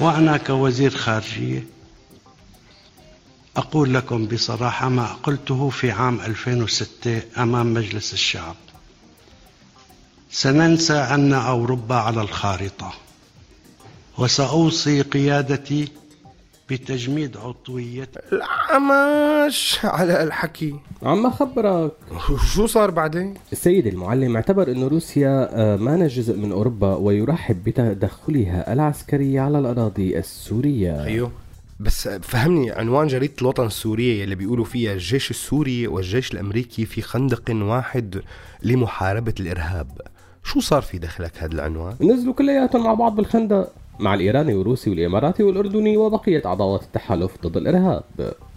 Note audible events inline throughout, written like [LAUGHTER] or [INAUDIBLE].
وأنا كوزير خارجية أقول لكم بصراحة ما قلته في عام 2006 أمام مجلس الشعب. سننسى أن أوروبا على الخارطة وسأوصي قيادتي بتجميد عضويتي العمش على الحكي. عم خبرك شو صار بعدين؟ السيد المعلم اعتبر أن روسيا آه، ما جزء من أوروبا ويرحب بتدخلها العسكري على الأراضي السورية. أيوه. بس فهمني عنوان جريدة الوطن السورية يلي بيقولوا فيها الجيش السوري والجيش الأمريكي في خندق واحد لمحاربة الإرهاب. شو صار في دخلك هذا العنوان؟ نزلوا كلياتهم مع بعض بالخندق. مع الإيراني والروسي والإماراتي والأردني وبقية أعضاء التحالف ضد الإرهاب.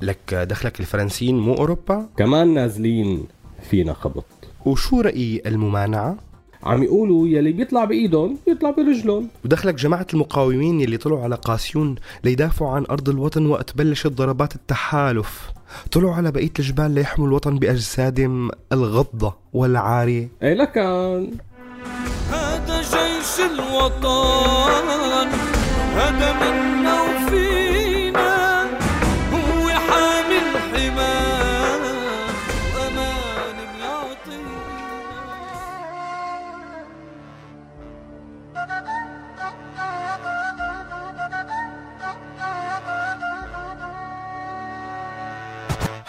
لك دخلك الفرنسيين مو أوروبا؟ كمان نازلين فينا خبط وشو رأي الممانعة؟ عم يقولوا يلي بيطلع بإيدهم بيطلع برجلهم. ودخلك جماعة المقاومين يلي طلعوا على قاسيون ليدافعوا عن أرض الوطن وقت بلشت ضربات التحالف. طلعوا على بقية الجبال ليحموا الوطن بأجسادهم الغضة والعارية. اي لكان. هذا جيش الوطن. هذا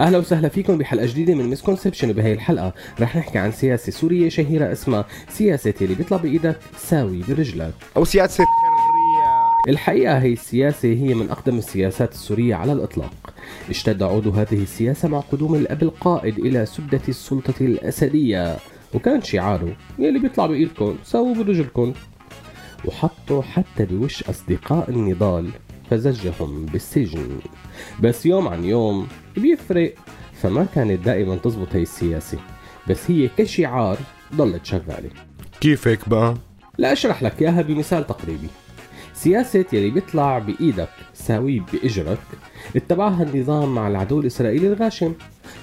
أهلا وسهلا فيكم بحلقة جديدة من مسكونسبشن وبهي الحلقة. رح نحكي عن سياسة سورية شهيرة اسمها سياسة اللي بيطلع بايدك ساوي برجلك أو سياسة الحقيقة هي السياسة هي من أقدم السياسات السورية على الإطلاق. اشتد عود هذه السياسة مع قدوم الأب القائد إلى سدة السلطة الأسدية. وكان شعاره يلي بيطلع بإيدكم ساووا برجلكم وحطوا حتى بوش أصدقاء النضال. فزجهم بالسجن. بس يوم عن يوم بيفرق فما كانت دائما تزبط هي السياسة. بس هي كشعار ضلت شغالة. كيف هيك بقى؟ لا أشرح لك إياها بمثال تقريبي. سياسة يلي بيطلع بإيدك ساويه بإجرك اتبعها النظام مع العدو الإسرائيلي الغاشم.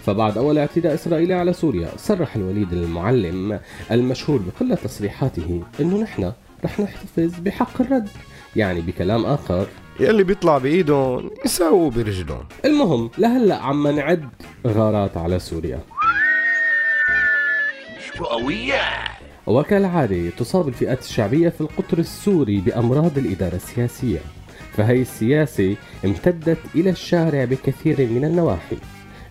فبعد أول اعتداء إسرائيلي على سوريا صرح الوليد المعلم المشهور بكل تصريحاته أنه نحن رح نحتفظ بحق الرد يعني بكلام آخر. يلي بيطلع بإيدهم يساووا برجلهم. المهم لهلا عم نعد غارات على سوريا. وكالعادة تصاب الفئات الشعبية في القطر السوري بأمراض الإدارة السياسية. فهي السياسة امتدت إلى الشارع بكثير من النواحي.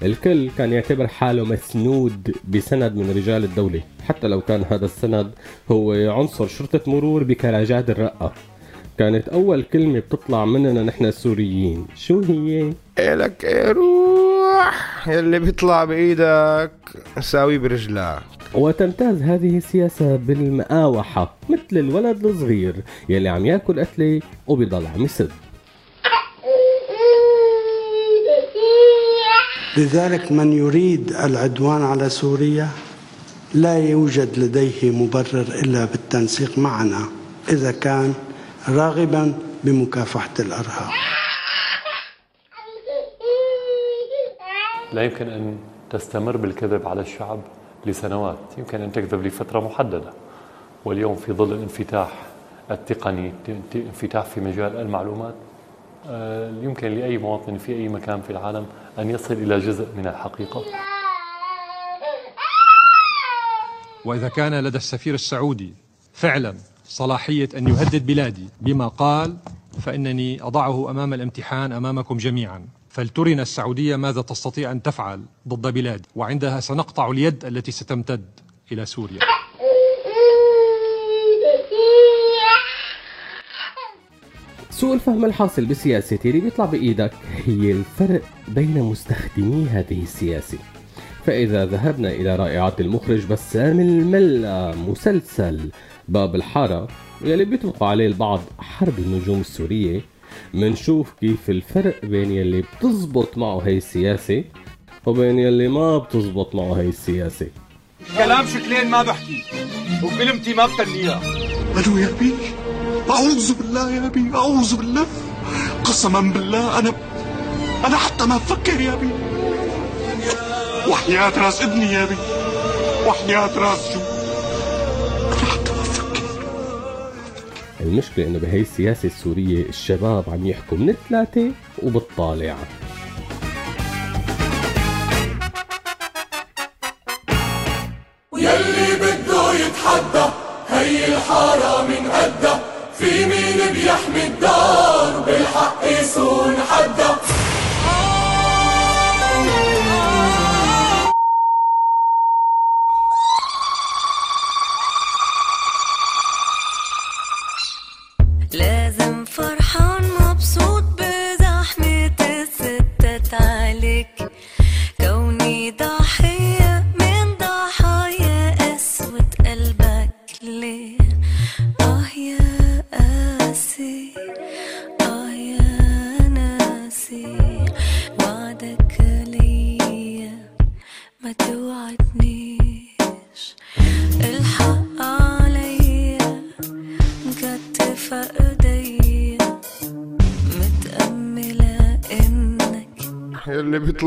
الكل كان يعتبر حاله مسنود بسند من رجال الدولة حتى لو كان هذا السند هو عنصر شرطة مرور بكراجات الرقة. كانت أول كلمة بتطلع مننا نحن السوريين. شو هي؟ إلك إيه روح يلي بيطلع بإيدك ساوي برجلك. وتمتاز هذه السياسة بالمقاوحة مثل الولد الصغير يلي عم ياكل قتلة وبيضل عم يسد لذلك من يريد العدوان على سوريا لا يوجد لديه مبرر إلا بالتنسيق معنا إذا كان راغبا بمكافحة الأرهاب. لا يمكن أن تستمر بالكذب على الشعب لسنوات. يمكن أن تكذب لفترة محددة. واليوم في ظل الانفتاح التقني انفتاح في مجال المعلومات آه، يمكن لأي مواطن في أي مكان في العالم أن يصل إلى جزء من الحقيقة. وإذا كان لدى السفير السعودي فعلا صلاحية أن يهدد بلادي. بما قال فإنني أضعه أمام الامتحان أمامكم جميعا. فلترنا السعودية ماذا تستطيع أن تفعل ضد بلادي. وعندها سنقطع اليد التي ستمتد إلى سوريا. سوء الفهم الحاصل بالسياسة اللي بيطلع بإيدك هي الفرق بين مستخدمي هذه السياسة. فإذا ذهبنا إلى رائعات المخرج بسام الملا مسلسل باب الحارة يلي بيطلق عليه البعض حرب النجوم السورية. منشوف كيف الفرق بين يلي بتزبط معه هي السياسة وبين يلي ما بتزبط معه هي السياسة. كلام شكلين ما بحكي وكلمتي ما بتنيها ألو يا أبي أعوذ بالله يا أبي أعوذ بالله. قسما بالله أنا أنا حتى ما بفكر يا أبي. وحياة راس ابني يا أبي وحياة راس جو المشكلة إنه بهي السياسة السورية الشباب عم يحكوا من الثلاثة وبالطالع.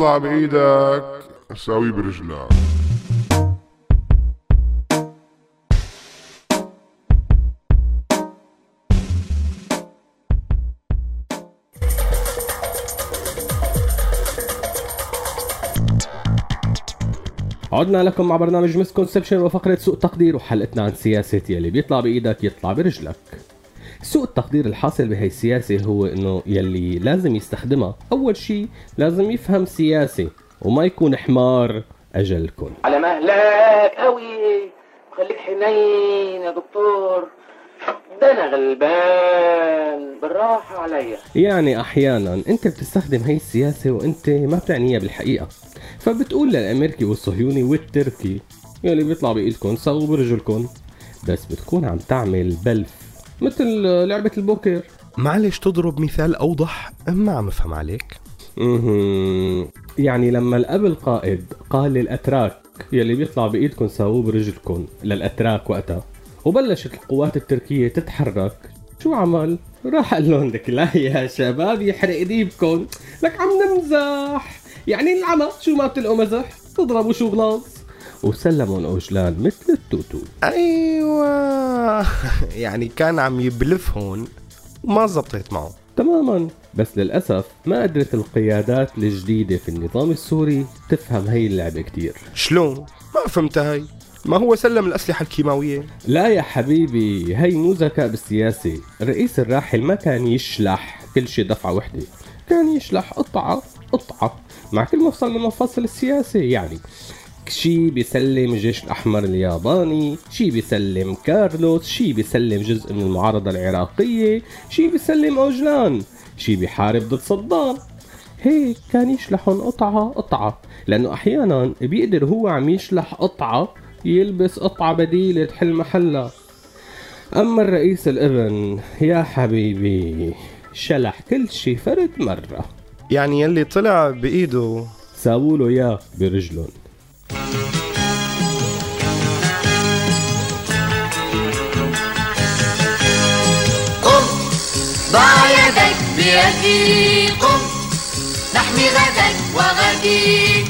بيطلع بإيدك. ساوي برجلك. عدنا لكم مع برنامج مسكونسبشن وفقرة سوء تقدير وحلقتنا عن سياسة يلي بيطلع بإيدك يطلع برجلك. سوء التقدير الحاصل بهي السياسة هو إنه يلي لازم يستخدمها. أول شيء لازم يفهم سياسة وما يكون حمار أجلكم. على مهلك قوي خليك حنين يا دكتور. ده أنا غلبان بالراحة عليا. يعني أحيانا أنت بتستخدم هي السياسة وأنت ما بتعنيها بالحقيقة. فبتقول للأمريكي والصهيوني والتركي يلي بيطلع بايدكم سووا برجلكم بس بتكون عم تعمل بلف. مثل لعبة البوكر معلش تضرب مثال أوضح؟ ما عم أفهم عليك. يعني لما الأب القائد قال للأتراك يلي بيطلع بايدكم ساووه برجلكم للأتراك وقتها وبلشت القوات التركية تتحرك شو عمل؟ راح قال لهم لك لا يا شباب يحرق دينكم لك عم نمزح. يعني العمى شو ما بتلقوا مزح؟ تضربوا شو غلاظ وسلموا اوجلان مثل التوتو. أيوه. [LAUGHS] يعني كان عم يبلفهم وما زبطت معه. تماما. بس للأسف ما قدرت القيادات الجديدة في النظام السوري تفهم هي اللعبة كتير. شلون؟ ما فهمت هاي. ما هو سلم الأسلحة الكيماوية؟ لا يا حبيبي هي مو ذكاء بالسياسة. الرئيس الراحل ما كان يشلح كل شي دفعة وحدة. كان يشلح قطعة قطعة مع كل مفصل من مفاصل السياسة يعني. شي بيسلم الجيش الأحمر الياباني شي بيسلم كارلوس شي بيسلم جزء من المعارضة العراقية شي بيسلم أوجلان شي بيحارب ضد صدام. هيك كان يشلحهم قطعة قطعة لأنه أحيانا بيقدر هو عم يشلح قطعة يلبس قطعة بديلة تحل محلها أما الرئيس الإبن يا حبيبي شلح كل شي فرد مرة. يعني يلي طلع بإيده. ساووا له إياه برجلهم قم نحمي غدك وغدي.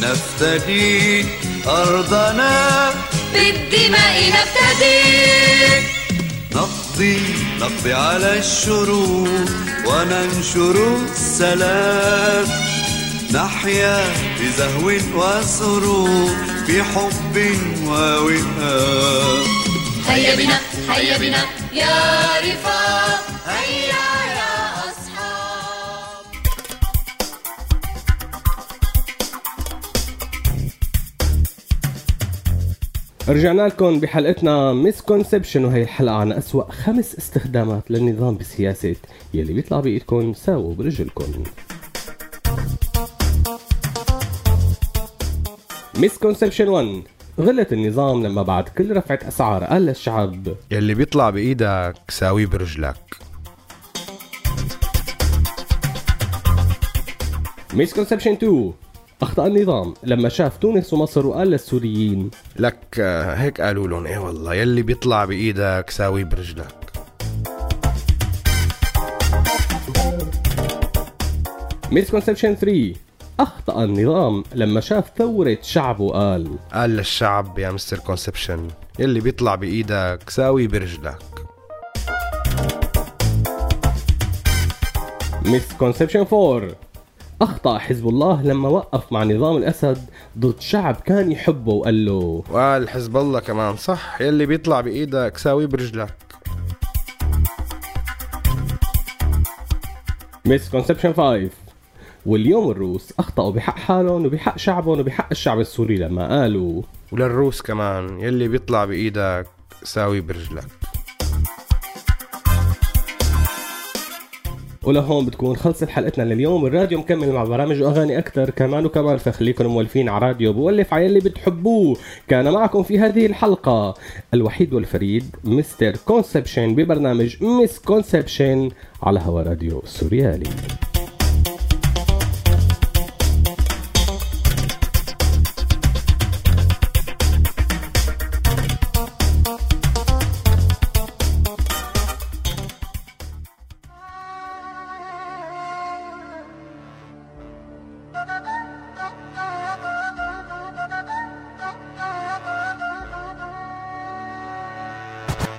نفتدي أرضنا. بالدماء نفتدي. نقضي نقضي على الشرور وننشر السلام. نحيا بزهو وسرور بحب ووئام هيا بنا هيا بنا يا رفاق. رجعنا لكم بحلقتنا misconception وهي الحلقة عن أسوأ خمس استخدامات للنظام بالسياسة. يلي بيطلع بإيدكم ساووا برجلكم. Misconception 1 غلط النظام لما بعد كل رفعة أسعار قال للشعب يلي بيطلع بإيدك ساويه برجلك. Misconception 2 أخطأ النظام. لما شاف تونس ومصر وقال للسوريين لك آه، هيك قالوا لهم إيه والله يلي بيطلع بإيدك ساويه برجلك. Misconception 3 أخطأ النظام. لما شاف ثورة شعب وقال قال للشعب يا Mister Conception يلي بيطلع بإيدك ساويه برجلك. Misconception 4 أخطأ حزب الله لما وقف مع نظام الأسد ضد شعب كان يحبه وقال له. وقال حزب الله كمان صح يلي بيطلع بإيدك ساويه برجلك. Misconception 5 واليوم الروس أخطأوا بحق حالهم وبحق شعبهم وبحق الشعب السوري لما قالوا. وللروس كمان يلي بيطلع بإيدك ساوي برجلك. ولهون بتكون. خلصت حلقتنا لليوم. الراديو مكمل مع برامج وأغاني أكثر. كمان وكمان فخليكم مولفين على راديو بولف على اللي بتحبوه. كان معكم في هذه الحلقة الوحيد والفريد Mister Conception ببرنامج Misconception على هوا راديو سوريالي.